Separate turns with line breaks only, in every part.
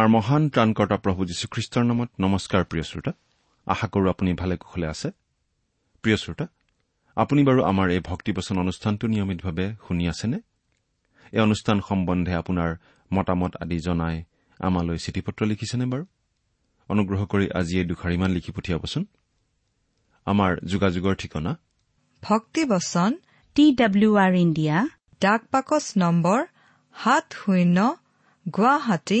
আমাৰ মহান ত্ৰাণকৰ্তা প্ৰভু যীশুখ্ৰীষ্টৰ নামত নমস্কাৰ প্ৰিয় শ্ৰোতা। আশা কৰো আপুনি ভালে কুশলে আছে। প্ৰিয় শ্ৰোতা আপুনি বাৰু আমাৰ এই ভক্তিবচন অনুষ্ঠানটো নিয়মিতভাৱে শুনি আছেনে? এই অনুষ্ঠান সম্বন্ধে আপোনাৰ মতামত আদি জনাই আমালৈ চিঠি পত্ৰ লিখিছেনে বাৰু? অনুগ্ৰহ কৰি আজি এই দুখাৰিমান লিখি পঠিয়াবচোন। আমাৰ যোগাযোগৰ ঠিকনা?
ভক্তিবচন
টি ডাব্লিউ আৰ ইণ্ডিয়া
ডাক পাকচ নম্বৰ সাত শূন্য গুৱাহাটী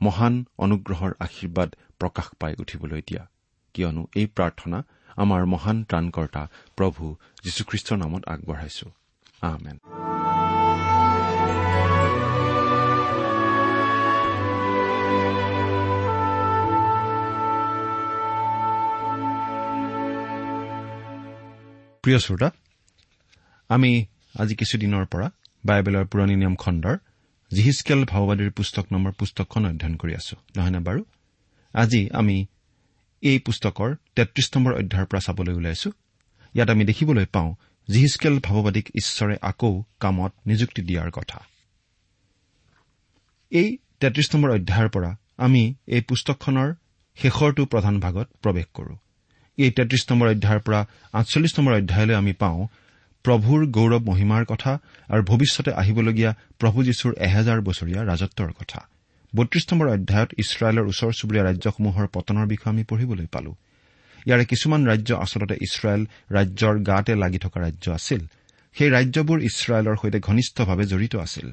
মহান অনুগ্ৰহৰ আশীৰ্বাদ প্ৰকাশ পাই উঠিবলৈ দিয়া। কিয়নো এই প্ৰাৰ্থনা আমাৰ মহান ত্ৰাণকৰ্তা প্ৰভু যীশুখ্ৰীষ্টৰ নামত আগবঢ়াইছো। আমেন। প্ৰিয় শ্ৰোতা আমি আজি কিছুদিনৰ পৰা বাইবেলৰ পুৰণি নিয়ম খণ্ডৰ জিহিচকেল ভাওবাদীৰ পুস্তক নম্বৰ পুস্তকখন অধ্যয়ন কৰি আছো। নহয়নে বাৰু? আজি আমি এই পুস্তকৰ তেত্ৰিশ নম্বৰ অধ্যায়ৰ পৰা চাবলৈ ওলাইছো ইয়াত আমি দেখিবলৈ পাওঁ জিহিচকেল ভাৱবাদীক ঈশ্বৰে আকৌ কামত নিযুক্তি দিয়াৰ কথা। এই তেত্ৰিশ নম্বৰ অধ্যায়ৰ পৰা আমি এই পুস্তকখনৰ শেষৰটো প্ৰধান ভাগত প্ৰৱেশ কৰো। এই তেত্ৰিশ নম্বৰ অধ্যায়ৰ পৰা আঠচল্লিছ নম্বৰ অধ্যায়লৈ আমি পাওঁ প্ৰভুৰ গৌৰৱ মহিমাৰ কথা আৰু ভৱিষ্যতে আহিবলগীয়া প্ৰভু যীশুৰ এহেজাৰ বছৰীয়া ৰাজত্বৰ কথা। বত্ৰিশ নম্বৰ অধ্যায়ত ইছৰাইলৰ ওচৰ চুবুৰীয়া ৰাজ্যসমূহৰ পতনৰ বিষয়ে আমি পঢ়িবলৈ পালো। ইয়াৰে কিছুমান ৰাজ্য আচলতে ইছৰাইল ৰাজ্যৰ গাতে লাগি থকা ৰাজ্য আছিল। সেই ৰাজ্যবোৰ ইছৰাইলৰ সৈতে ঘনিষ্ঠভাৱে জড়িত আছিল।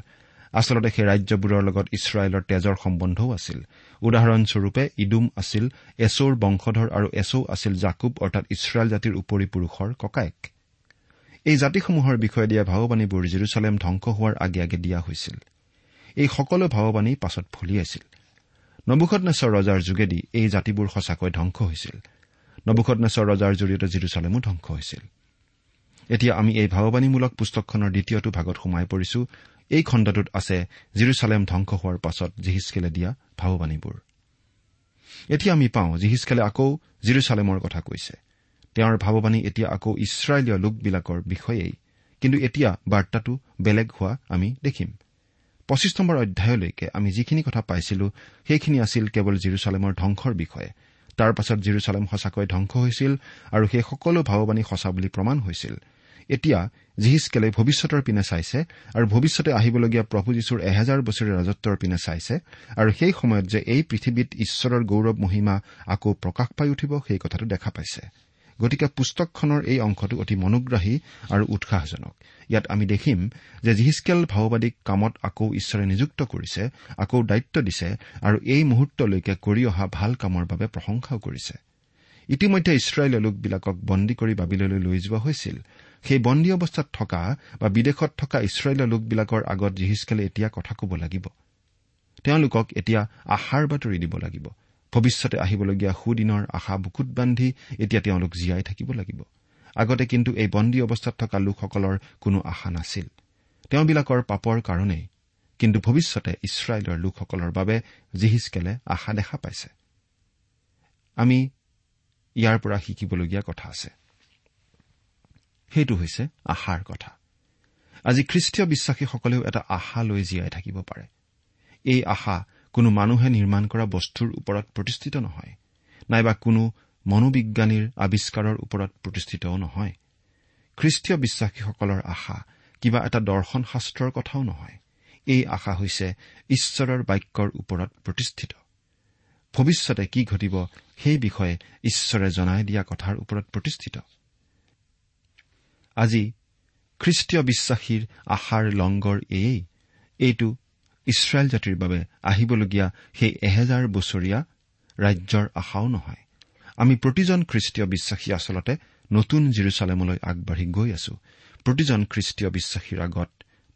আচলতে সেই ৰাজ্যবোৰৰ লগত ইছৰাইলৰ তেজৰ সম্বন্ধও আছিল। উদাহৰণস্বৰূপে ইডুম আছিল এছৌৰ বংশধৰ আৰু এছৌ আছিল জাকুব অৰ্থাৎ ইছৰাইল জাতিৰ উপৰি পুৰুষৰ ককায়েক। এই জাতিসমূহৰ বিষয়ে দিয়া ভাৱবাণীবোৰ জিৰচালেম ধ্বংস হোৱাৰ আগে আগে দিয়া হৈছিল। এই সকলো ভাৱবাণী পাছত ফলিয়াইছিল নবুখনেশ্বৰ ৰজাৰ যোগেদি এই জাতিবোৰ সঁচাকৈ ধ্বংস হৈছিল। নবুখনেশ্বৰ ৰজাৰ জৰিয়তে জিৰচালেমো ধ্বংস হৈছিল। এতিয়া আমি এই ভাৱবাণীমূলক পুস্তকখনৰ দ্বিতীয়টো ভাগত সোমাই পৰিছো। এই খণ্ডটোত আছে জিৰচালেম ধ্বংস হোৱাৰ পাছত জিহিচকেলে দিয়া ভাৱবাণীবোৰ। এতিয়া আমি পাওঁ জিহিচকেলে আকৌ জিৰচালেমৰ কথা কৈছে। তেওঁৰ ভাৱবাণী এতিয়া আকৌ ইছৰাইলীয় লোকবিলাকৰ বিষয়েই। কিন্তু এতিয়া বাৰ্তাটো বেলেগ হোৱা আমি দেখিম। পঁচিছ নম্বৰ অধ্যায়লৈকে আমি যিখিনি কথা পাইছিলো সেইখিনি আছিল কেৱল জিৰচালেমৰ ধ্বংসৰ বিষয়ে। তাৰ পাছত জিৰচালেম সঁচাকৈ ধ্বংস হৈছিল আৰু সেই সকলো ভাৱবাণী সঁচা বুলি প্ৰমাণ হৈছিল। এতিয়া জিহিচকেলে ভৱিষ্যতৰ পিনে চাইছে আৰু ভৱিষ্যতে আহিবলগীয়া প্ৰভু যীশুৰ এহেজাৰ বছৰীয়া ৰাজত্বৰ পিনে চাইছে আৰু সেই সময়ত যে এই পৃথিৱীত ঈশ্বৰৰ গৌৰৱ মহিমা আকৌ প্ৰকাশ পাই উঠিব সেই কথাটো দেখা পাইছে। গতিকে পুস্তকখনৰ এই অংশটো অতি মনোগ্ৰাহী আৰু উৎসাহজনক। ইয়াত আমি দেখিম যে জিহিচকেল ভাওবাদীক কামত আকৌ ঈশ্বৰে নিযুক্ত কৰিছে আকৌ দায়িত্ব দিছে আৰু এই মুহূৰ্তলৈকে কৰি অহা ভাল কামৰ বাবে প্ৰশংসাও কৰিছে। ইতিমধ্যে ইছৰাইলীয় লোকবিলাকক বন্দী কৰি বাবিললৈ লৈ যোৱা হৈছিল। সেই বন্দী অৱস্থাত থকা বা বিদেশত থকা ইছৰাইলীয় লোকবিলাকৰ আগত জিহিচকেলে এতিয়া কথা ক'ব লাগিব। তেওঁলোকক এতিয়া আশাৰ বাতৰি দিব লাগিব। ভৱিষ্যতে আহিবলগীয়া সুদিনৰ আশা বুকুত বান্ধি এতিয়া তেওঁলোক জীয়াই থাকিব লাগিব। আগতে কিন্তু এই বন্দী অৱস্থাত থকা লোকসকলৰ কোনো আশা নাছিল। তেওঁবিলাকৰ পাপৰ কাৰণেই। কিন্তু ভৱিষ্যতে ইছৰাইলৰ লোকসকলৰ বাবে জিহিচকেলে আশা দেখা পাইছে। আমি ইয়াৰ পৰা শিকিবলগীয়া কথা আছে। সেইটো হৈছে আশাৰ কথা। আজি খ্ৰীষ্টীয় বিশ্বাসীসকলেও এটা আশা লৈ জীয়াই থাকিব পাৰে। এই আশা কোনো মানুহে নিৰ্মাণ কৰা বস্তুৰ ওপৰত প্ৰতিষ্ঠিত নহয় নাইবা কোনো মনোবিজ্ঞানীৰ আৱিষ্কাৰৰ ওপৰত প্ৰতিষ্ঠিতও নহয়। খ্ৰীষ্টীয় বিশ্বাসীসকলৰ আশা কিবা এটা দৰ্শন শাস্ত্ৰৰ কথাও নহয়। এই আশা হৈছে ঈশ্বৰৰ বাক্যৰ ওপৰত প্ৰতিষ্ঠিত। ভৱিষ্যতে কি ঘটিব সেই বিষয়ে ঈশ্বৰে জনাই দিয়া কথাৰ ওপৰত প্ৰতিষ্ঠিত। আজি খ্ৰীষ্টীয় বিশ্বাসীৰ আশাৰ লংগৰ এয়েই। এইটো ইছৰাইল জাতিৰ বাবে আহিবলগীয়া সেই এহেজাৰ বছৰীয়া ৰাজ্যৰ আশাও নহয়। আমি প্ৰতিজন খ্ৰীষ্টীয় বিশ্বাসী আচলতে নতুন জিৰচালেমলৈ আগবাঢ়ি গৈ আছো। প্ৰতিজন খ্ৰীষ্টীয় বিশ্বাসীৰ আগত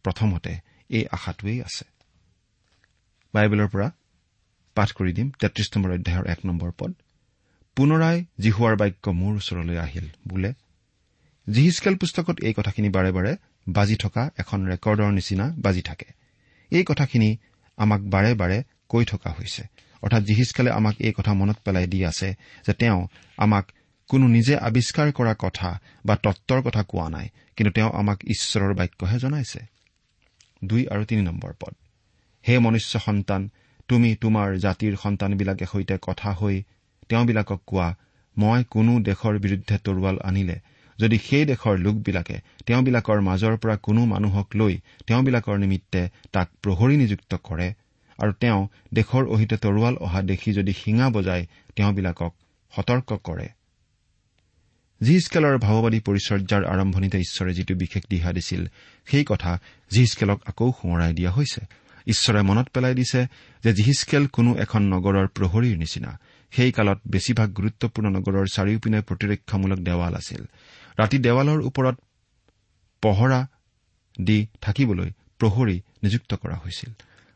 প্ৰথমতে এই আশাটোৱেই আছে। বাইবেলৰ পৰা পাঠ কৰি দিম তেত্ৰিশ নম্বৰ অধ্যায়ৰ এক নম্বৰ পদ। পুনৰাই জিহুৱাৰ বাক্য মোৰ ওচৰলৈ আহিল বোলে জিহিচকেল পুস্তকত এই কথাখিনি বাৰে বাৰে বাজি থকা এখন ৰেকৰ্ডৰ নিচিনা বাজি থাকে। এই কথাখিনি আমাক বাৰে বাৰে কৈ থকা হৈছে। অৰ্থাৎ জিহিচকালে আমাক এই কথা মনত পেলাই দি আছে যে তেওঁ আমাক কোনো নিজে আৱিষ্কাৰ কৰা কথা বা তত্বৰ কথা কোৱা নাই কিন্তু তেওঁ আমাক ঈশ্বৰৰ বাক্যহে জনাইছে। দুই আৰু তিনি নম্বৰ পদ। হে মনুষ্য সন্তান তুমি তোমাৰ জাতিৰ সন্তানবিলাকে সৈতে কথা হৈ তেওঁবিলাকক কোৱা মই কোনো দেশৰ বিৰুদ্ধে তৰোৱাল আনিলে যদি সেই দেশৰ লোকবিলাকে তেওঁবিলাকৰ মাজৰ পৰা কোনো মানুহক লৈ তেওঁবিলাকৰ নিমিত্তে তাক প্ৰহৰী নিযুক্ত কৰে আৰু তেওঁ দেশৰ অহিতে তৰোৱাল অহা দেখি যদি শিঙা বজাই তেওঁবিলাকক সতৰ্ক কৰে। জিহিচকেলৰ ভাৱবাদী পৰিচৰ্যাৰ আৰম্ভণিতে ঈশ্বৰে যিটো বিশেষ দিহা দিছিল সেই কথা জিহিচকেলক আকৌ সোঁৱৰাই দিয়া হৈছে। ঈশ্বৰে মনত পেলাই দিছে যে জিহিচকেল কোনো এখন নগৰৰ প্ৰহৰীৰ নিচিনা। সেই কালত বেছিভাগ গুৰুত্বপূৰ্ণ নগৰৰ চাৰিওপিনে প্ৰতিৰক্ষামূলক দেৱাল আছিল। ৰাতি দেৱালৰ ওপৰত পহৰা দি থাকিবলৈ প্ৰহৰী নিযুক্ত কৰা হৈছিল।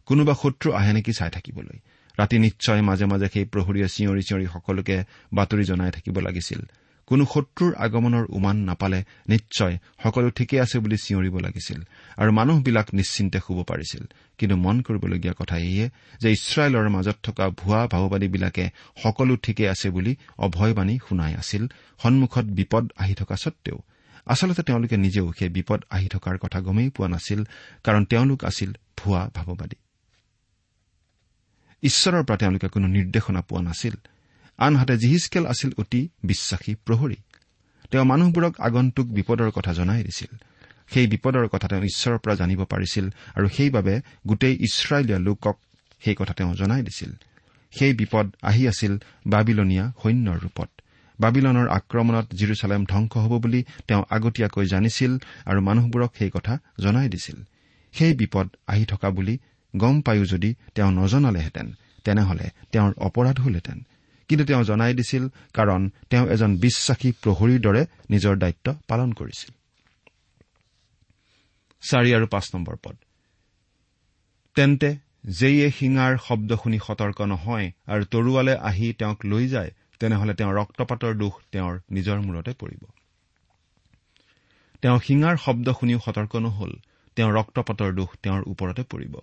কোনোবা শত্ৰু আহে নেকি চাই থাকিবলৈ। ৰাতি নিশ্চয় মাজে মাজে সেই প্ৰহৰীয়ে চিঞৰি চিঞৰি সকলোকে বাতৰি জনাই থাকিব লাগিছিল। কোনো শত্ৰুৰ আগমনৰ উমান নাপালে নিশ্চয় সকলো ঠিকেই আছে বুলি চিঞৰিব লাগিছিল আৰু মানুহবিলাক নিশ্চিন্তে শুব পাৰিছিল। কিন্তু মন কৰিবলগীয়া কথা এয়ে যে ইছৰাইলৰ মাজত থকা ভুৱা ভাওবাদীবিলাকে সকলো ঠিকে আছে বুলি অভয়বাণী শুনাই আছিল সন্মুখত বিপদ আহি থকা সত্বেও আচলতে তেওঁলোকে নিজেও সেই বিপদ আহি থকাৰ কথা গমেই পোৱা নাছিল কাৰণ তেওঁলোক আছিল ভুৱা ভাৱবাদী ঈশ্বৰৰ পৰা তেওঁলোকে কোনো নিৰ্দেশনা পোৱা নাছিল। আনহাতে জিহিচকেল আছিল অতি বিশ্বাসী প্ৰহৰী। তেওঁ মানুহবোৰক আগন্তুক বিপদৰ কথা জনাই দিছিল। সেই বিপদৰ কথা তেওঁ ঈশ্বৰৰ পৰা জানিব পাৰিছিল আৰু সেইবাবে গোটেই ইছৰাইলীয়া লোকক সেই কথা তেওঁ জনাই দিছিল। সেই বিপদ আহি আছিল বাবিলনীয়া সৈন্যৰ ৰূপত। বাবিলনৰ আক্ৰমণত জিৰচালেম ধ্বংস হ'ব বুলি তেওঁ আগতীয়াকৈ জানিছিল আৰু মানুহবোৰক সেই কথা জনাই দিছিল। সেই বিপদ আহি থকা বুলি গম পায়ো যদি তেওঁ নজনালেহেঁতেন তেনেহলে তেওঁৰ অপৰাধ হলহেঁতেন। কিন্তু তেওঁ জনাই দিছিল কাৰণ তেওঁ এজন বিশ্বাসী প্ৰহৰীৰ দৰে নিজৰ দায়িত্ব পালন কৰিছিল। তেন্তে যেয়ে শিঙাৰ শব্দ শুনি সতৰ্ক নহয় আৰু তৰোৱালে আহি তেওঁক লৈ যায় তেনেহলে তেওঁ ৰক্তপাতৰ দোষ তেওঁৰ নিজৰ মূৰতে পৰিব। তেওঁ শিঙাৰ শব্দ শুনিও সতৰ্ক নহল তেওঁ ৰক্তপাতৰ দোষ তেওঁৰ ওপৰতে পৰিব।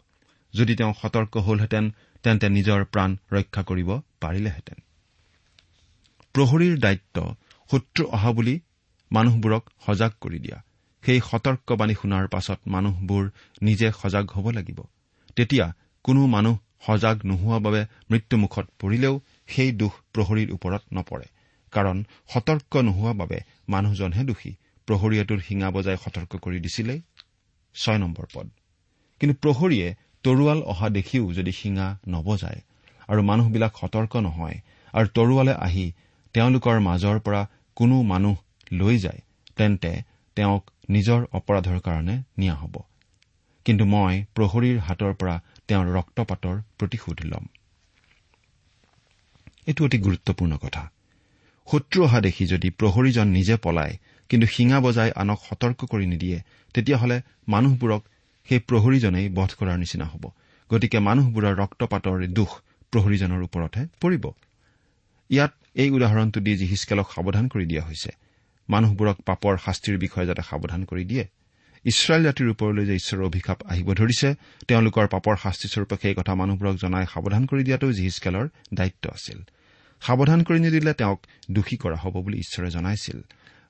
যদি তেওঁ সতৰ্ক হলহেঁতেন তেন্তে নিজৰ প্ৰাণ ৰক্ষা কৰিব পাৰিলেহেঁতেন। প্ৰহৰীৰ দায়িত্ব শত্ৰু অহা বুলি মানুহবোৰক সজাগ কৰি দিয়া। সেই সতৰ্কবাণী শুনাৰ পাছত মানুহবোৰ নিজে সজাগ হ'ব লাগিব। তেতিয়া কোনো মানুহ সজাগ নোহোৱা বাবে মৃত্যুমুখত পৰিলেও সেই দোষ প্ৰহৰীৰ ওপৰত নপৰে। কাৰণ সতৰ্ক নোহোৱা বাবে মানুহজনহে দোষী। প্ৰহৰীয়েটোৰ শিঙা বজাই সতৰ্ক কৰি দিছিলেই। ছয় নম্বৰ পদ। কিন্তু প্ৰহৰীয়ে তৰোৱাল অহা দেখিও যদি শিঙা নবজায় আৰু মানুহবিলাক সতৰ্ক নহয় আৰু তৰোৱালে আহি তেওঁলোকৰ মাজৰ পৰা কোনো মানুহ লৈ যায় তেন্তে তেওঁক নিজৰ অপৰাধৰ কাৰণে নিয়া হ'ব। কিন্তু মই প্ৰহৰীৰ হাতৰ পৰা তেওঁৰ ৰক্তপাতৰ প্ৰতিশোধ ল'ম। এইটো অতি গুৰুত্বপূৰ্ণ কথা। শত্ৰু অহা দেখি যদি প্ৰহৰীজন নিজে পলায় কিন্তু শিঙা বজাই আনক সতৰ্ক কৰি নিদিয়ে তেতিয়াহ'লে মানুহবোৰক সেই প্ৰহৰীজনেই বধ কৰাৰ নিচিনা হ'ব। গতিকে মানুহবোৰৰ ৰক্তপাতৰ দোষ প্ৰহৰীজনৰ ওপৰতহে পৰিব। ইয়াত এই উদাহৰণটো দি জিহিচকেলক সাৱধান কৰি দিয়া হৈছে। মানুহবোৰক পাপৰ শাস্তিৰ বিষয়ে যাতে সাৱধান কৰি দিয়ে। ইছৰাইল জাতিৰ ওপৰলৈ যে ঈশ্বৰৰ অভিশাপ আহিব ধৰিছে তেওঁলোকৰ পাপৰ শাস্তিস্বৰূপে সেই কথা মানুহবোৰক জনাই সাৱধান কৰি দিয়াটো জিহিচকেলৰ দায়িত্ব আছিল। সাৱধান কৰি নিদিলে তেওঁক দোষী কৰা হ'ব বুলি ঈশ্বৰে জনাইছিল।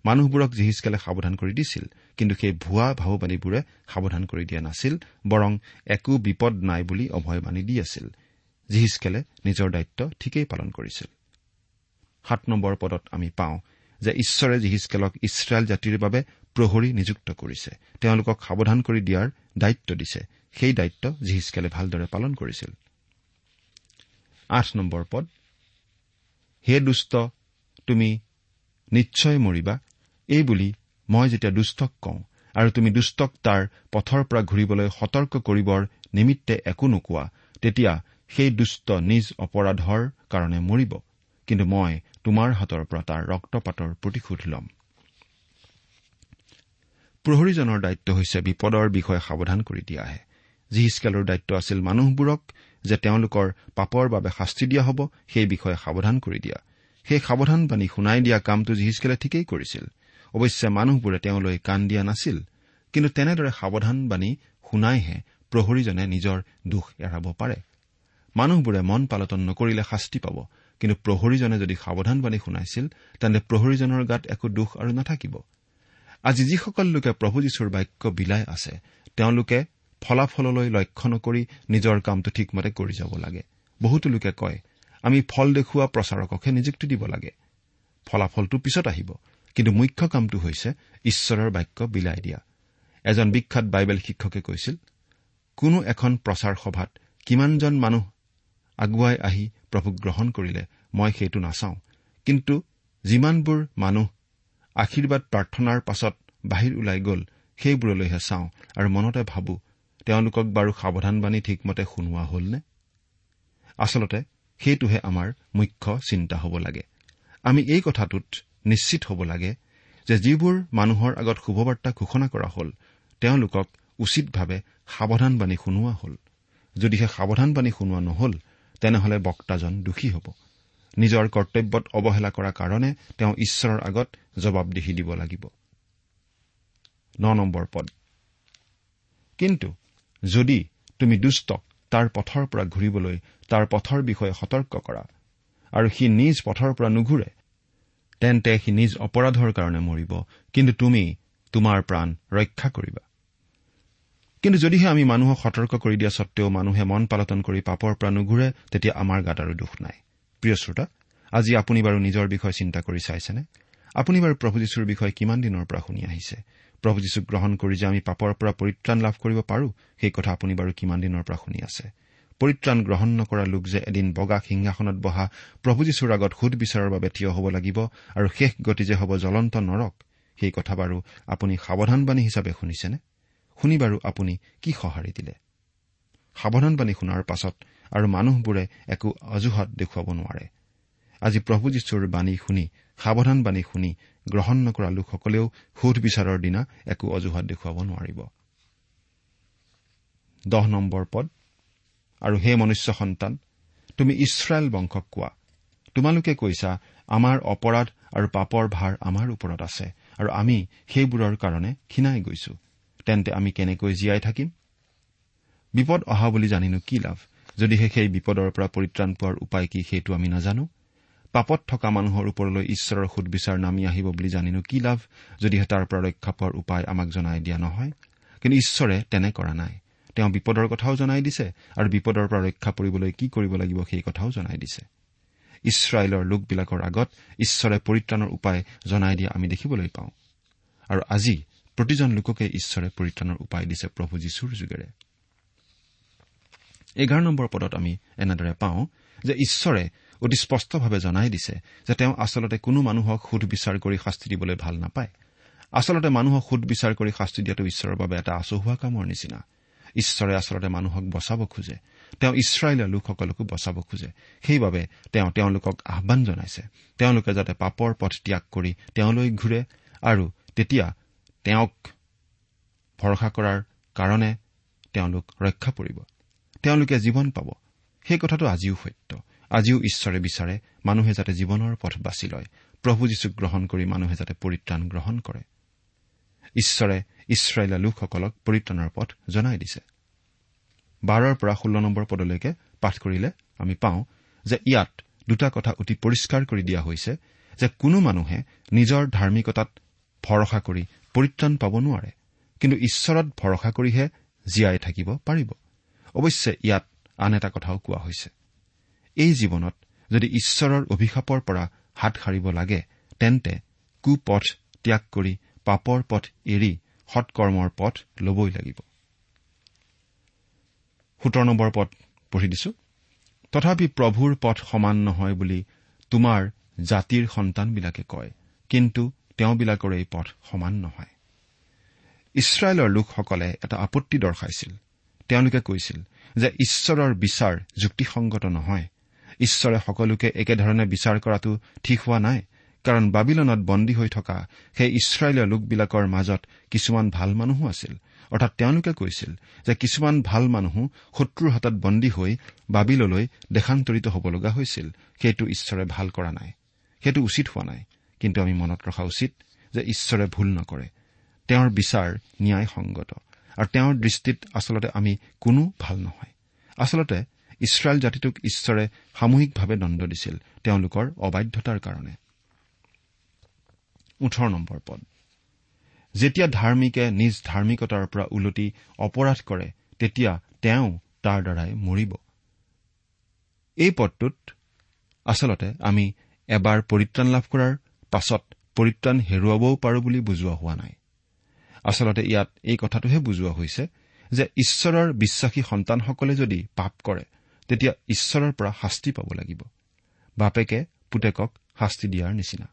মানুহবোৰক জিহিচকেলে সাৱধান কৰি দিছিল কিন্তু সেই ভুৱা ভাওবাণীবোৰে সাৱধান কৰি দিয়া নাছিল বৰং একো বিপদ নাই বুলি অভয়বাণী দি আছিল। জিহিচকেলে নিজৰ দায়িত্ব ঠিকেই পালন কৰিছিল। সাত নম্বৰ পদত আমি পাওঁ যে ঈশ্বৰে জিহিচকেলক ইছৰাইল জাতিৰ বাবে প্ৰহৰী নিযুক্ত কৰিছে। তেওঁলোকক সাৱধান কৰি দিয়াৰ দায়িত্ব দিছে। সেই দায়িত্ব জিহিচকেলে ভালদৰে পালন কৰিছিল। হে দুষ্ট তুমি নিশ্চয় মৰিবা। এই বুলি মই যেতিয়া দুষ্টক কওঁ আৰু তুমি দুষ্টক তাৰ পথৰ পৰা ঘূৰিবলৈ সতৰ্ক কৰিবৰ নিমিত্তে একো নোকোৱা তেতিয়া সেই দুষ্ট নিজ অপৰাধৰ কাৰণে মৰিব। কিন্তু মই তোমাৰ হাতৰ পৰা তাৰ ৰক্তপাতৰ প্ৰতিশোধ ল'ম। প্ৰহৰীজনৰ দায়িত্ব হৈছে বিপদৰ বিষয়ে সাৱধান কৰি দিয়াহে। জিহিচকেলৰ দায়িত্ব আছিল মানুহবোৰক যে তেওঁলোকৰ পাপৰ বাবে শাস্তি দিয়া হ'ব সেই বিষয়ে সাৱধান কৰি দিয়া। সেই সাৱধানবাণী শুনাই দিয়া কামটো জিহিচকেলে ঠিকেই কৰিছিল। অৱশ্যে মানুহবোৰে তেওঁলৈ কাণ দিয়া নাছিল কিন্তু তেনেদৰে সাৱধানবাণী শুনাইহে প্ৰহৰীজনে নিজৰ দোষ এৰাব পাৰে। মানুহবোৰে মন পালটন নকৰিলে শাস্তি পাব। কিন্তু প্ৰহৰীজনে যদি সাৱধানবাণী শুনাইছিল তেন্তে প্ৰহৰীজনৰ গাত একো দোষ আৰু নাথাকিব। আজি যিসকল লোকে প্ৰভু যীশুৰ বাক্য বিলাই আছে তেওঁলোকে ফলাফললৈ লক্ষ্য নকৰি নিজৰ কামটো ঠিকমতে কৰি যাব লাগে। বহুতো লোকে কয় আমি ফল দেখুওৱা প্ৰচাৰককহে নিযুক্তি দিব লাগে। ফলাফলটো পিছত আহিব কিন্তু মুখ্য কামটো হৈছে ঈশ্বৰৰ বাক্য বিলাই দিয়া। এজন বিখ্যাত বাইবেল শিক্ষকে কৈছিল কোনো এখন প্ৰচাৰ সভাত কিমানজন মানুহ আগুৱাই আহি প্ৰভুক গ্ৰহণ কৰিলে মই সেইটো নাচাওঁ। কিন্তু যিমানবোৰ মানুহ আশীৰ্বাদ প্ৰাৰ্থনাৰ পাছত বাহিৰ ওলাই গ'ল সেইবোৰলৈহে চাওঁ আৰু মনতে ভাবো তেওঁলোকক বাৰু সাৱধানবাণী ঠিকমতে শুনোৱা হলনে? আচলতে সেইটোহে আমাৰ মুখ্য চিন্তা হ'ব লাগে। আমি এই কথাটোত নিশ্চিত হ'ব লাগে যে যিবোৰ মানুহৰ আগত শুভবাৰ্তা ঘোষণা কৰা হ'ল তেওঁলোকক উচিতভাৱে সাৱধানবাণী শুনোৱা হ'ল। যদিহে সাৱধানবাণী শুনোৱা নহল তেনেহলে বক্তাজন দোষী হ'ব। নিজৰ কৰ্তব্যত অৱহেলা কৰাৰ কাৰণে তেওঁ ঈশ্বৰৰ আগত জবাবদিহি দিব লাগিব। কিন্তু যদি তুমি দুষ্টক তাৰ পথৰ পৰা ঘূৰিবলৈ তাৰ পথৰ বিষয়ে সতৰ্ক কৰা আৰু সি নিজ পথৰ পৰা নুঘূৰে তেন্তে সি নিজ অপৰাধৰ কাৰণে মৰিব। কিন্তু তুমি তোমাৰ প্ৰাণ ৰক্ষা কৰিবা। কিন্তু যদিহে আমি মানুহক সতৰ্ক কৰি দিয়া সত্বেও মানুহে মন পালটন কৰি পাপৰ পৰা নুঘূৰে তেতিয়া আমাৰ গাত আৰু দুখ নাই। প্ৰিয় শ্ৰোতা আজি আপুনি বাৰু নিজৰ বিষয়ে চিন্তা কৰি চাইছেনে? আপুনি বাৰু প্ৰভু যীশুৰ বিষয়ে কিমান দিনৰ পৰা শুনি আহিছে? প্ৰভু যীশুক গ্ৰহণ কৰি যে আমি পাপৰ পৰা পৰিত্ৰাণ লাভ কৰিব পাৰো সেই কথা আপুনি বাৰু কিমান দিনৰ পৰা শুনি আছে? পৰিত্ৰাণ গ্ৰহণ নকৰা লোক যে এদিন বগা সিংহাসনত বহা প্ৰভু যীশুৰ আগত সুদ বিচাৰৰ বাবে থিয় হ'ব লাগিব আৰু শেষ গতি যে হ'ব জ্বলন্ত নৰক সেই কথা বাৰু আপুনি সাৱধানবাণী হিচাপে শুনিছেনে? শুনি বাৰু আপুনি কি সঁহাৰি দিলে। সাৱধানবাণী শুনাৰ পাছত আৰু মানুহবোৰে একো অজুহাত দেখুৱাব নোৱাৰে। আজি প্ৰভু যীশুৰ বাণী শুনি সাৱধানবাণী শুনি গ্ৰহণ নকৰা লোকসকলেও সোধ বিচাৰৰ দিনা একো অজুহাত দেখুৱাব নোৱাৰিব। দহ নম্বৰ পদ। আৰু হে মনুষ্য সন্তান তুমি ইছৰাইল বংশক কোৱা। তোমালোকে কৈছা আমাৰ অপৰাধ আৰু পাপৰ ভাৰ আমাৰ ওপৰত আছে আৰু আমি সেইবোৰৰ কাৰণে ক্ষীণাই গৈছো। তেন্তে আমি কেনেকৈ জীয়াই থাকিম? বিপদ অহা বুলি জানিনো কি লাভ? যদিহে সেই বিপদৰ পৰা পৰিত্ৰাণ পোৱাৰ উপায় কি সেইটো আমি নাজানো। পাপত থকা মানুহৰ ওপৰলৈ ঈশ্বৰৰ সুদবিচাৰ নামি আহিব বুলি জানিনো কি লাভ? যদিহে তাৰ পৰা ৰক্ষা পোৱাৰ উপায় আমাক জনাই দিয়া নহয়। কিন্তু ঈশ্বৰে তেনে কৰা নাই। তেওঁ বিপদৰ কথাও জনাই দিছে আৰু বিপদৰ পৰা ৰক্ষা পৰিবলৈ কি কৰিব লাগিব সেই কথাও জনাই দিছে। ইছৰাইলৰ লোকবিলাকৰ আগত ঈশ্বৰে পৰিত্ৰাণৰ উপায় জনাই দিয়া আমি দেখিবলৈ পাওঁ। আৰু আজি প্ৰতিজন লোককে ঈশ্বৰে পৰিত্ৰাণৰ উপায় দিছে প্ৰভু যীশুৰ যোগেৰে। এঘাৰ নম্বৰ পদত আমি এনেদৰে পাওঁ যে ঈশ্বৰে অতি স্পষ্টভাৱে জনাই দিছে যে তেওঁ আচলতে কোনো মানুহক সুধবিচাৰ কৰি শাস্তি দিবলৈ ভাল নাপায়। আচলতে মানুহক সুধবিচাৰ কৰি শাস্তি দিয়াটো ঈশ্বৰৰ বাবে এটা আচহুৱা কামৰ নিচিনা। ঈশ্বৰে আচলতে মানুহক বচাব খোজে। তেওঁ ইছৰাইলৰ লোকসকলকো বচাব খোজে। সেইবাবে তেওঁ তেওঁলোকক আহান জনাইছে। তেওঁলোকে যাতে পাপৰ পথ ত্যাগ কৰি তেওঁলৈ ঘূৰে আৰু তেতিয়া তেওঁক ভৰসা কৰাৰ কাৰণে তেওঁলোক ৰক্ষা পৰিব। তেওঁলোকে জীৱন পাব। সেই কথাটো আজিও সত্য। আজিও ঈশ্বৰে বিচাৰে মানুহে যাতে জীৱনৰ পথ বাছি লয়। প্ৰভু যীশুক গ্ৰহণ কৰি মানুহে যাতে পৰিত্ৰাণ গ্ৰহণ কৰে। ঈশ্বৰে ইছৰাইলা লোকসকলক পৰিত্ৰাণৰ পথ জনাই দিছে। বাৰৰ পৰা ষোল্ল নম্বৰ পদলৈকে পাঠ কৰিলে আমি পাওঁ যে ইয়াত দুটা কথা অতি পৰিষ্কাৰ কৰি দিয়া হৈছে যে কোনো মানুহে নিজৰ ধাৰ্মিকতাত ভৰসা কৰি পৰিত্ৰাণ পাব নোৱাৰে। কিন্তু ঈশ্বৰত ভৰসা কৰিহে জীয়াই থাকিব পাৰিব। অৱশ্যে ইয়াত আন এটা কথাও কোৱা হৈছে। এই জীৱনত যদি ঈশ্বৰৰ অভিশাপৰ পৰা হাত সাৰিব লাগে তেন্তে কুপথ ত্যাগ কৰি পাপৰ পথ এৰি সৎকৰ্মৰ পথ ল'বই লাগিব। তথাপি প্ৰভুৰ পথ সমান নহয় বুলি তোমাৰ জাতিৰ সন্তানবিলাকে কয়। কিন্তু তেওঁবিলাকৰ এই পথ সমান নহয়। ইছৰাইলৰ লোকসকলে এটা আপত্তি দৰ্শাইছিল। তেওঁলোকে কৈছিল যে ঈশ্বৰৰ বিচাৰ যুক্তিসংগত নহয়। ঈশ্বৰে সকলোকে একেধৰণে বিচাৰ কৰাটো ঠিক হোৱা নাই কাৰণ বাবিলনত বন্দী হৈ থকা সেই ইছৰাইলীয় লোকবিলাকৰ মাজত কিছুমান ভাল মানুহো আছিল। অৰ্থাৎ তেওঁলোকে কৈছিল যে কিছুমান ভাল মানুহো শত্ৰুৰ হাতত বন্দী হৈ বাবিললৈ দেশান্তৰিত হ'ব লগা হৈছিল। সেইটো ঈশ্বৰে ভাল কৰা নাই। সেইটো উচিত হোৱা নাই। কিন্তু আমি মনত ৰখা উচিত যে ঈশ্বৰে ভুল নকৰে। তেওঁৰ বিচাৰ ন্যায়সংগত আৰু তেওঁৰ দৃষ্টিত আচলতে আমি কোনো ভাল নহয়। আচলতে ইছৰাইল জাতিটোক ঈশ্বৰে সামূহিকভাৱে দণ্ড দিছিল তেওঁলোকৰ অবাধ্যতাৰ কাৰণে। যেতিয়া ধাৰ্মিকে নিজ ধাৰ্মিকতাৰ পৰা ওলটি অপৰাধ কৰে তেতিয়া তেওঁ তাৰ দ্বাৰাই মৰিব। এই পদটোত আচলতে আমি এবাৰ পৰিত্ৰাণ লাভ কৰাৰ পাছত পৰিত্ৰাণ হেৰুৱাবও পাৰো বুলি বুজোৱা হোৱা নাই। আচলতে ইয়াত এই কথাটোহে বুজোৱা হৈছে যে ঈশ্বৰৰ বিশ্বাসী সন্তানসকলে যদি পাপ কৰে তেতিয়া ঈশ্বৰৰ পৰা শাস্তি পাব লাগিব। বাপেকে পুতেকক শাস্তি দিয়াৰ নিচিনা।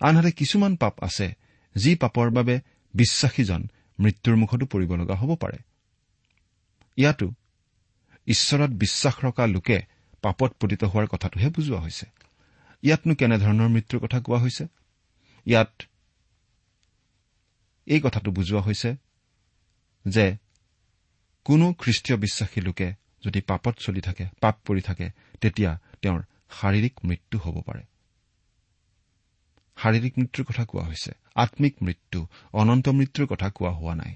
আনহাতে কিছুমান পাপ আছে যি পাপৰ বাবে বিশ্বাসীজন মৃত্যুৰ মুখতো পৰিব লগা হ'ব পাৰে। ইয়াতো ঈশ্বৰত বিশ্বাস ৰখা লোকে পাপত পতিত হোৱাৰ কথাটোহে বুজোৱা হৈছে। ইয়াতনো কেনেধৰণৰ মৃত্যুৰ কথা কোৱা হৈছে? ইয়াত এই কথাটো বুজোৱা হৈছে যে কোনো খ্ৰীষ্টীয় বিশ্বাসী লোকে যদি পাপত চলি থাকে পাপ পৰি থাকে তেতিয়া তেওঁৰ শাৰীৰিক মৃত্যু হ'ব পাৰে। শাৰীৰিক মৃত্যুৰ কথা কোৱা হৈছে আম্মিক মৃত্যু অনন্ত মৃত্যুৰ কথা কোৱা হোৱা নাই।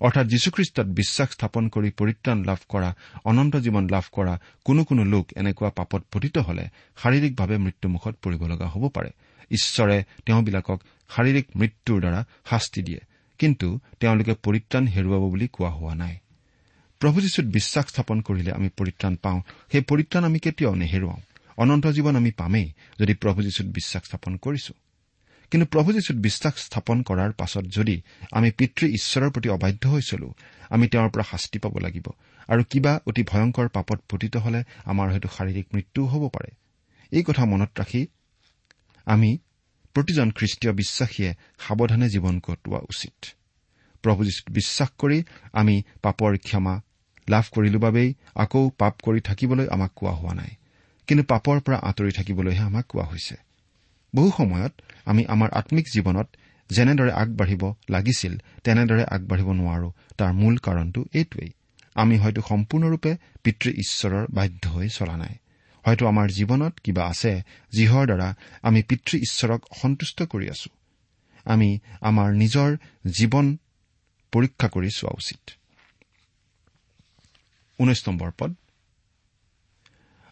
অৰ্থাৎ যীশুখ্ৰীষ্টত বিশ্বাস স্থাপন কৰি পৰিত্ৰাণ লাভ কৰা অনন্ত জীৱন লাভ কৰা কোনো কোনো লোক এনেকুৱা পাপত পতিত হলে শাৰীৰিকভাৱে মৃত্যুমুখত পৰিব লগা হ'ব পাৰে। ঈশ্বৰে তেওঁবিলাকক শাৰীৰিক মৃত্যুৰ দ্বাৰা শাস্তি দিয়ে কিন্তু তেওঁলোকে পৰিত্ৰাণ হেৰুৱাব বুলি কোৱা হোৱা নাই। প্ৰভু যীশুত বিশ্বাস স্থাপন কৰিলে আমি পৰিত্ৰাণ পাওঁ। সেই পৰিত্ৰাণ আমি কেতিয়াও নেহেৰুৱাওঁ। অনন্ত জীৱন আমি পামেই যদি প্ৰভু যীশুত বিশ্বাস স্থাপন কৰিছো। কিন্তু প্ৰভু যীশুত বিশ্বাস স্থাপন কৰাৰ পাছত যদি আমি পিতৃ ঈশ্বৰৰ প্ৰতি অবাধ্য হৈ চলো আমি তেওঁৰ পৰা শাস্তি পাব লাগিব। আৰু কিবা অতি ভয়ংকৰ পাপত পতিত হলে আমাৰ হয়তো শাৰীৰিক মৃত্যুও হ'ব পাৰে। এই কথা মনত ৰাখি আমি প্ৰতিজন খ্ৰীষ্টীয় বিশ্বাসীয়ে সাৱধানে জীৱন কটোৱা উচিত। প্ৰভু যীশুত বিশ্বাস কৰি আমি পাপৰ ক্ষমা লাভ কৰিলো বাবেই আকৌ পাপ কৰি থাকিবলৈ আমাক কোৱা হোৱা নাই। কিন্তু পাপৰ পৰা আঁতৰি থাকিবলৈহে আমাক কোৱা হৈছে। বহু সময়ত আমি আমাৰ আম্মিক জীৱনত যেনেদৰে আগবাঢ়িব লাগিছিল তেনেদৰে আগবাঢ়িব নোৱাৰো। তাৰ মূল কাৰণটো এইটোৱেই। আমি হয়তো সম্পূৰ্ণৰূপে পিতৃ ঈশ্বৰৰ বাধ্য হৈ চলা নাই। হয়তো আমাৰ জীৱনত কিবা আছে যিহৰ দ্বাৰা আমি পিতৃ ঈশ্বৰক সন্তুষ্ট কৰি আছো। আমি আমাৰ নিজৰ জীৱন পৰীক্ষা কৰি চোৱা উচিত।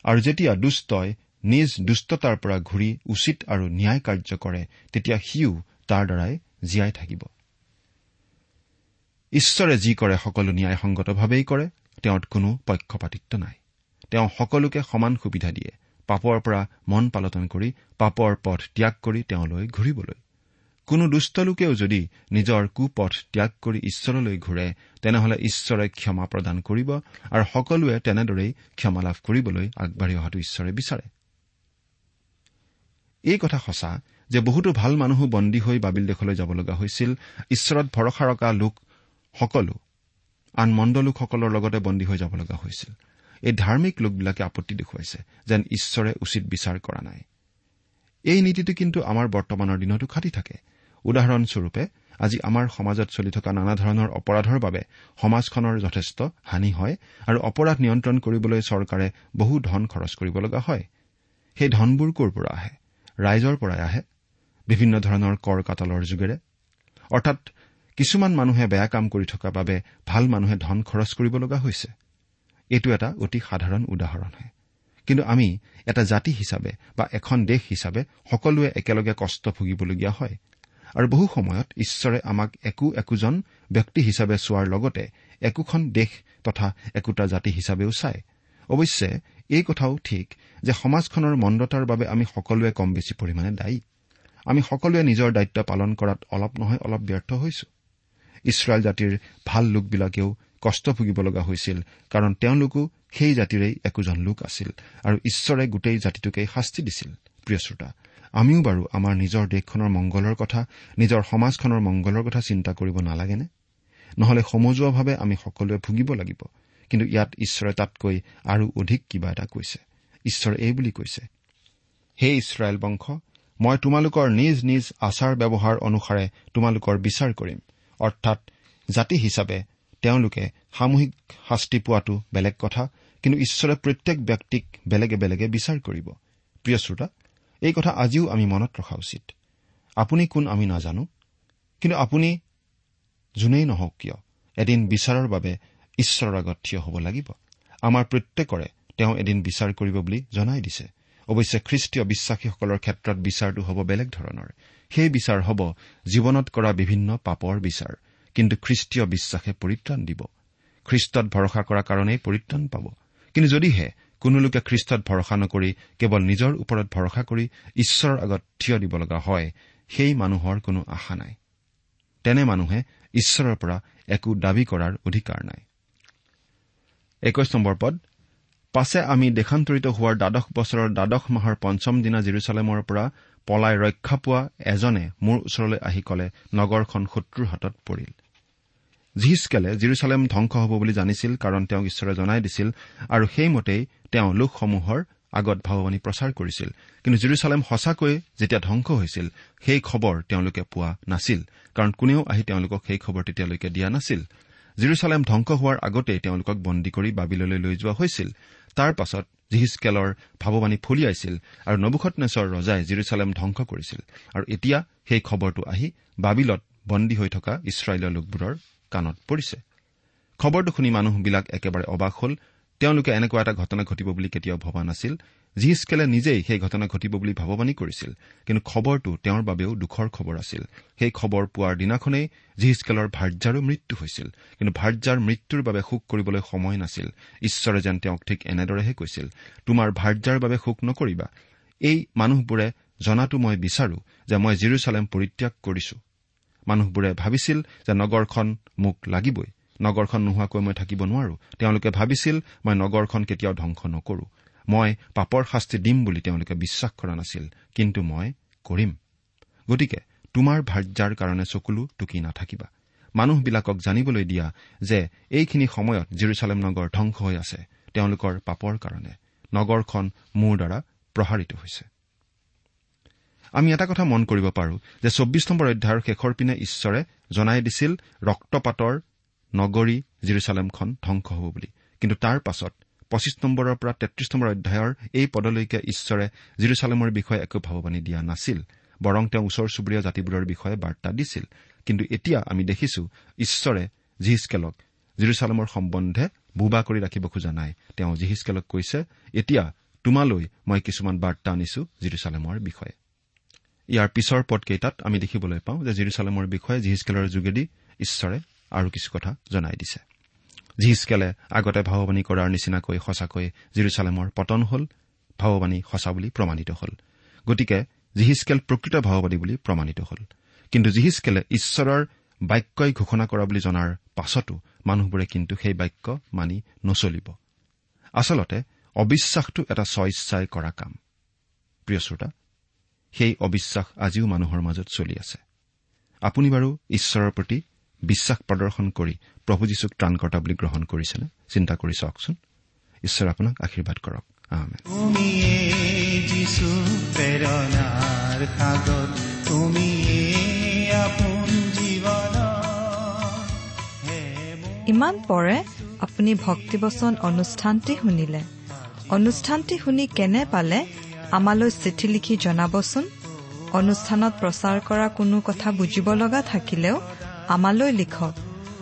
আৰু যেতিয়া দুষ্টই নিজ দুষ্টতাৰ পৰা ঘূৰি উচিত আৰু ন্যায় কাৰ্য কৰে তেতিয়া সিও তাৰ দ্বাৰাই জীয়াই থাকিব। ঈশ্বৰে যি কৰে সকলো ন্যায়সংগতভাৱেই কৰে তেওঁত কোনো পক্ষপাতিত্ব নাই। তেওঁ সকলোকে সমান সুবিধা দিয়ে পাপৰ পৰা মন পালটন কৰি পাপৰ পথ ত্যাগ কৰি তেওঁলৈ ঘূৰিবলৈ। কোনো দুষ্ট লোকেও যদি নিজৰ কুপথ ত্যাগ কৰি ঈশ্বৰলৈ ঘূৰে তেনেহলে ঈশ্বৰে ক্ষমা প্ৰদান কৰিব আৰু সকলোৱে তেনেদৰেই ক্ষমা লাভ কৰিবলৈ আগবাঢ়ি অহাটো ঈশ্বৰে বিচাৰে। এই কথা সঁচা যে বহুতো ভাল মানুহো বন্দী হৈ বাবিল দেশলৈ যাব লগা হৈছিল। ঈশ্বৰত ভৰসা ৰখা লোক সকলো আন মণ্ডলোকসকলৰ লগতে বন্দী হৈ যাব লগা হৈছিল। এই ধাৰ্মিক লোকবিলাকে আপত্তি দেখুৱাইছে যেন ঈশ্বৰে উচিত বিচাৰ কৰা নাই। এই নীতিটো কিন্তু আমাৰ বৰ্তমানৰ দিনতো খাটি থাকে। উদাহৰণস্বৰূপে আজি আমাৰ সমাজত চলি থকা নানা ধৰণৰ অপৰাধৰ বাবে সমাজখনৰ যথেষ্ট হানি হয় আৰু অপৰাধ নিয়ন্ত্ৰণ কৰিবলৈ চৰকাৰে বহু ধন খৰচ কৰিব লগা হয়। সেই ধনবোৰ ক'ৰ পৰা আহে? ৰাইজৰ পৰাই আহে বিভিন্ন ধৰণৰ কৰ কাটালৰ যোগেৰে। অৰ্থাৎ কিছুমান মানুহে বেয়া কাম কৰি থকা বাবে ভাল মানুহে ধন খৰচ কৰিব লগা হৈছে। এইটো এটা অতি সাধাৰণ উদাহৰণহে কিন্তু আমি এটা জাতি হিচাপে বা এখন দেশ হিচাপে সকলোৱে একেলগে কষ্ট ভুগিবলগীয়া হয় আৰু বহু সময়ত ঈশ্বৰে আমাক একো একোজন ব্যক্তি হিচাপে চোৱাৰ লগতে একোখন দেশ তথা একোটা জাতি হিচাপেও চায়। অৱশ্যে এই কথাও ঠিক যে সমাজখনৰ মন্দতাৰ বাবে আমি সকলোৱে কম বেছি পৰিমাণে দায়ী। আমি সকলোৱে নিজৰ দায়িত্ব পালন কৰাত অলপ নহয় অলপ ব্যৰ্থ হৈছো। ইছৰাইল জাতিৰ ভাল লোকবিলাকেও কষ্ট ভুগিব লগা হৈছিল কাৰণ তেওঁলোকো সেই জাতিৰেই একোজন লোক আছিল আৰু ঈশ্বৰে গোটেই জাতিটোকেই শাস্তি দিছিল। প্ৰিয় শ্ৰোতা আমিও বাৰু আমাৰ নিজৰ দেশখনৰ মংগলৰ কথা নিজৰ সমাজখনৰ মংগলৰ কথা চিন্তা কৰিব নালাগেনে? নহলে সমজুৱাভাৱে আমি সকলোৱে ভুগিব লাগিব। কিন্তু ইয়াত ঈশ্বৰে তাতকৈ আৰু অধিক কিবা এটা কৈছে। ঈশ্বৰে এই বুলি কৈছে হে ইছৰাইল বংশ মই তোমালোকৰ নিজ নিজ আচাৰ ব্যৱহাৰ অনুসাৰে তোমালোকৰ বিচাৰ কৰিম। অৰ্থাৎ জাতি হিচাপে তেওঁলোকে সামূহিক শাস্তি পোৱাটো বেলেগ কথা কিন্তু ঈশ্বৰে প্ৰত্যেক ব্যক্তিক বেলেগে বেলেগে বিচাৰ কৰিব। প্ৰিয় শ্ৰোতা এই কথা আজিও আমি মনত ৰখা উচিত। আপুনি কোন আমি নাজানো? কিন্তু আপুনি যোনেই নহওক কিয় এদিন বিচাৰৰ বাবে ঈশ্বৰৰ আগত থিয় হ'ব লাগিব। আমাৰ প্ৰত্যেকৰে তেওঁ এদিন বিচাৰ কৰিব বুলি জনাই দিছে। অৱশ্যে খ্ৰীষ্টীয় বিশ্বাসীসকলৰ ক্ষেত্ৰত বিচাৰটো হ'ব বেলেগ ধৰণৰ। সেই বিচাৰ হ'ব জীৱনত কৰা বিভিন্ন পাপৰ বিচাৰ। কিন্তু খ্ৰীষ্টীয় বিশ্বাসে পৰিত্ৰাণ দিব। খ্ৰীষ্টত ভৰসা কৰাৰ কাৰণেই পৰিত্ৰাণ পাব। কিন্তু যদিহে কোনো লোকে খ্ৰীষ্টত ভৰসা নকৰি কেৱল নিজৰ ওপৰত ভৰসা কৰি ঈশ্বৰৰ আগত থিয় দিব লগা হয় সেই মানুহৰ কোনো আশা নাই। তেনে মানুহে ঈশ্বৰৰ পৰা একো দাবী কৰাৰ অধিকাৰ নাই। একৈশ নম্বৰ পদ। পাছে আমি দেশান্তৰিত হোৱাৰ দ্বাদশ বছৰৰ দ্বাদশ মাহৰ পঞ্চম দিনা জিৰচালেমৰ পৰা পলাই ৰক্ষা পোৱা এজনে মোৰ ওচৰলৈ আহি কলে নগৰখন শত্ৰুৰ হাতত পৰিল। জিহিচকেলে জিৰচালেম ধবংস হ'ব বুলি জানিছিল কাৰণ তেওঁক ঈশ্বৰে জনাই দিছিল আৰু সেইমতেই তেওঁ লোকসমূহৰ আগত ভাৱবাণী প্ৰচাৰ কৰিছিল। কিন্তু জিৰচালেম সঁচাকৈ যেতিয়া ধ্বংস হৈছিল সেই খবৰ তেওঁলোকে পোৱা নাছিল। কাৰণ কোনেও আহি তেওঁলোকক সেই খবৰ তেতিয়ালৈকে দিয়া নাছিল। জিৰচালেম ধ্বংস হোৱাৰ আগতেই তেওঁলোকক বন্দী কৰি বাবিললৈ লৈ যোৱা হৈছিল। তাৰ পাছত জিহিচকেলৰ ভাৱবাণী ফলিয়াইছিল আৰু নবুখতনেশ্বৰ ৰজাই জিৰচালেম ধ্বংস কৰিছিল। আৰু এতিয়া সেই খবৰটো আহি বাবিলত বন্দী হৈ থকা ইছৰাইলৰ লোকবোৰৰ কাণত পৰিছে। খবৰটো শুনি মানুহবিলাক একেবাৰে অবাক হ'ল। তেওঁলোকে এনেকুৱা এটা ঘটনা ঘটিব বুলি কেতিয়াও ভবা নাছিল। জিহিচকেলে নিজেই সেই ঘটনা ঘটিব বুলি ভাৱবাণী কৰিছিল কিন্তু খবৰটো তেওঁৰ বাবেও দুখৰ খবৰ আছিল। সেই খবৰ পোৱাৰ দিনাখনেই জিহিচকেলৰ ভাৰ্যাৰো মৃত্যু হৈছিল কিন্তু ভাৰ্যাৰ মৃত্যুৰ বাবে শোক কৰিবলৈ সময় নাছিল। ঈশ্বৰে যেন তেওঁক ঠিক এনেদৰেহে কৈছিল তোমাৰ ভাৰ্যাৰ বাবে শোক নকৰিবা। এই মানুহবোৰে জনাটো মই বিচাৰো যে মই জিৰচালেম পৰিত্যাগ কৰিছো। মানুহবোৰে ভাবিছিল যে নগৰখন মোক লাগিবই। নগৰখন নোহোৱাকৈ মই থাকিব নোৱাৰো। তেওঁলোকে ভাবিছিল মই নগৰখন কেতিয়াও ধ্বংস নকৰো। মই পাপৰ শাস্তি দিম বুলি তেওঁলোকে বিশ্বাস কৰা নাছিল কিন্তু মই কৰিম। গতিকে তোমাৰ ভাৰ্যাৰ কাৰণে চকুলো টুকি নাথাকিবা মানুহবিলাকক জানিবলৈ দিয়া যে এইখিনি সময়ত জিৰচালেম নগৰ ধ্বংস হৈ আছে তেওঁলোকৰ পাপৰ কাৰণে। নগৰখন মোৰ দ্বাৰা প্ৰসাৰিত হৈছে। আমি এটা কথা মন কৰিব পাৰো যে চৌব্বিছ নম্বৰ অধ্যায়ৰ শেষৰ পিনে ঈশ্বৰে জনাই দিছিল ৰক্তপাতৰ নগৰী জিৰচালেমখন ধ্বংস হ'ব বুলি। কিন্তু তাৰ পাছত পঁচিছ নম্বৰৰ পৰা তেত্ৰিশ নম্বৰ অধ্যায়ৰ এই পদলৈকে ঈশ্বৰে জিৰচালেমৰ বিষয়ে একো ভাৱবাণী দিয়া নাছিল বৰং তেওঁ ওচৰ চুবুৰীয়া জাতিবোৰৰ বিষয়ে বাৰ্তা দিছিল। কিন্তু এতিয়া আমি দেখিছো ঈশ্বৰে জিহিচকেলক জিৰচালেমৰ সম্বন্ধে বুবা কৰি ৰাখিব খোজা নাই। তেওঁ জিহিচকেলক কৈছে এতিয়া তোমালৈ মই কিছুমান বাৰ্তা আনিছো জিৰচালেমৰ বিষয়ে। ইয়াৰ পিছৰ পদকেইটাত আমি দেখিবলৈ পাওঁ যে জিৰচালেমৰ বিষয়ে জিহিচকেলৰ যোগেদি ঈশ্বৰে আৰু কিছু কথা জনাই দিছে। জিহিচকেলে আগতে ভাৱবাণী কৰাৰ নিচিনাকৈ সঁচাকৈ জিৰচালেমৰ পতন হল ভাৱবাণী সঁচা বুলি প্ৰমাণিত হল। গতিকে জিহিচকেল প্ৰকৃত ভাৱবাদী বুলি প্ৰমাণিত হল। কিন্তু জিহিচকেলে ঈশ্বৰৰ বাক্যই ঘোষণা কৰা বুলি জনাৰ পাছতো মানুহবোৰে কিন্তু সেই বাক্য মানি নচলিব। আচলতে অবিশ্বাসটো এটা স্বইচ্ছাই কৰা কাম। প্ৰিয় শ্ৰোতা সেই অবিশ্বাস আজিও মানুহৰ মাজত চলি আছে। আপুনি বাৰু ঈশ্বৰৰ প্ৰতি বিশ্বাস প্ৰদৰ্শন কৰি প্ৰভু যীশুক ত্ৰাণকৰ্তা বুলি গ্ৰহণ কৰিছেনে? চিন্তা কৰি চাওকচোন। ঈশ্বৰে আপোনাক আশীৰ্বাদ কৰক।
ইমান পৰে আপুনি ভক্তিবচন অনুষ্ঠানটি শুনিলে। অনুষ্ঠানটি শুনি কেনে পালে? আমালৈ চিঠি লিখি জনাবচোন। অনুষ্ঠানত প্ৰচাৰ কৰা কোনো কথা বুজিব লগা থাকিলেও আমালৈ লিখক।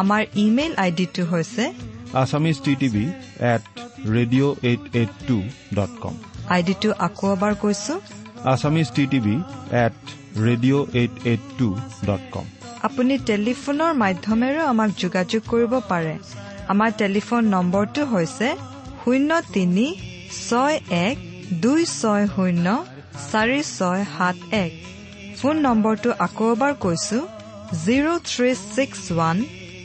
আমাৰ ইমেইল আইডিটো হৈছে
Assamese T TV at radio' eight eight two dot com
আইডিটো আকৌ এবাৰ কৈছো।
Assamese T TV at radio' eight eight two dot com
আপুনি টেলিফোনৰ মাধ্যমেৰেও আমাক যোগাযোগ কৰিব পাৰে। আমাৰ টেলিফোন নম্বৰটো হৈছে শূন্য তিনি ছয় এক দুই ছয় শূন্য চাৰি ছয় সাত এক। ফোন নম্বৰটো আকৌ এবাৰ কৈছো জিৰ' থ্ৰী ছিক্স ওৱান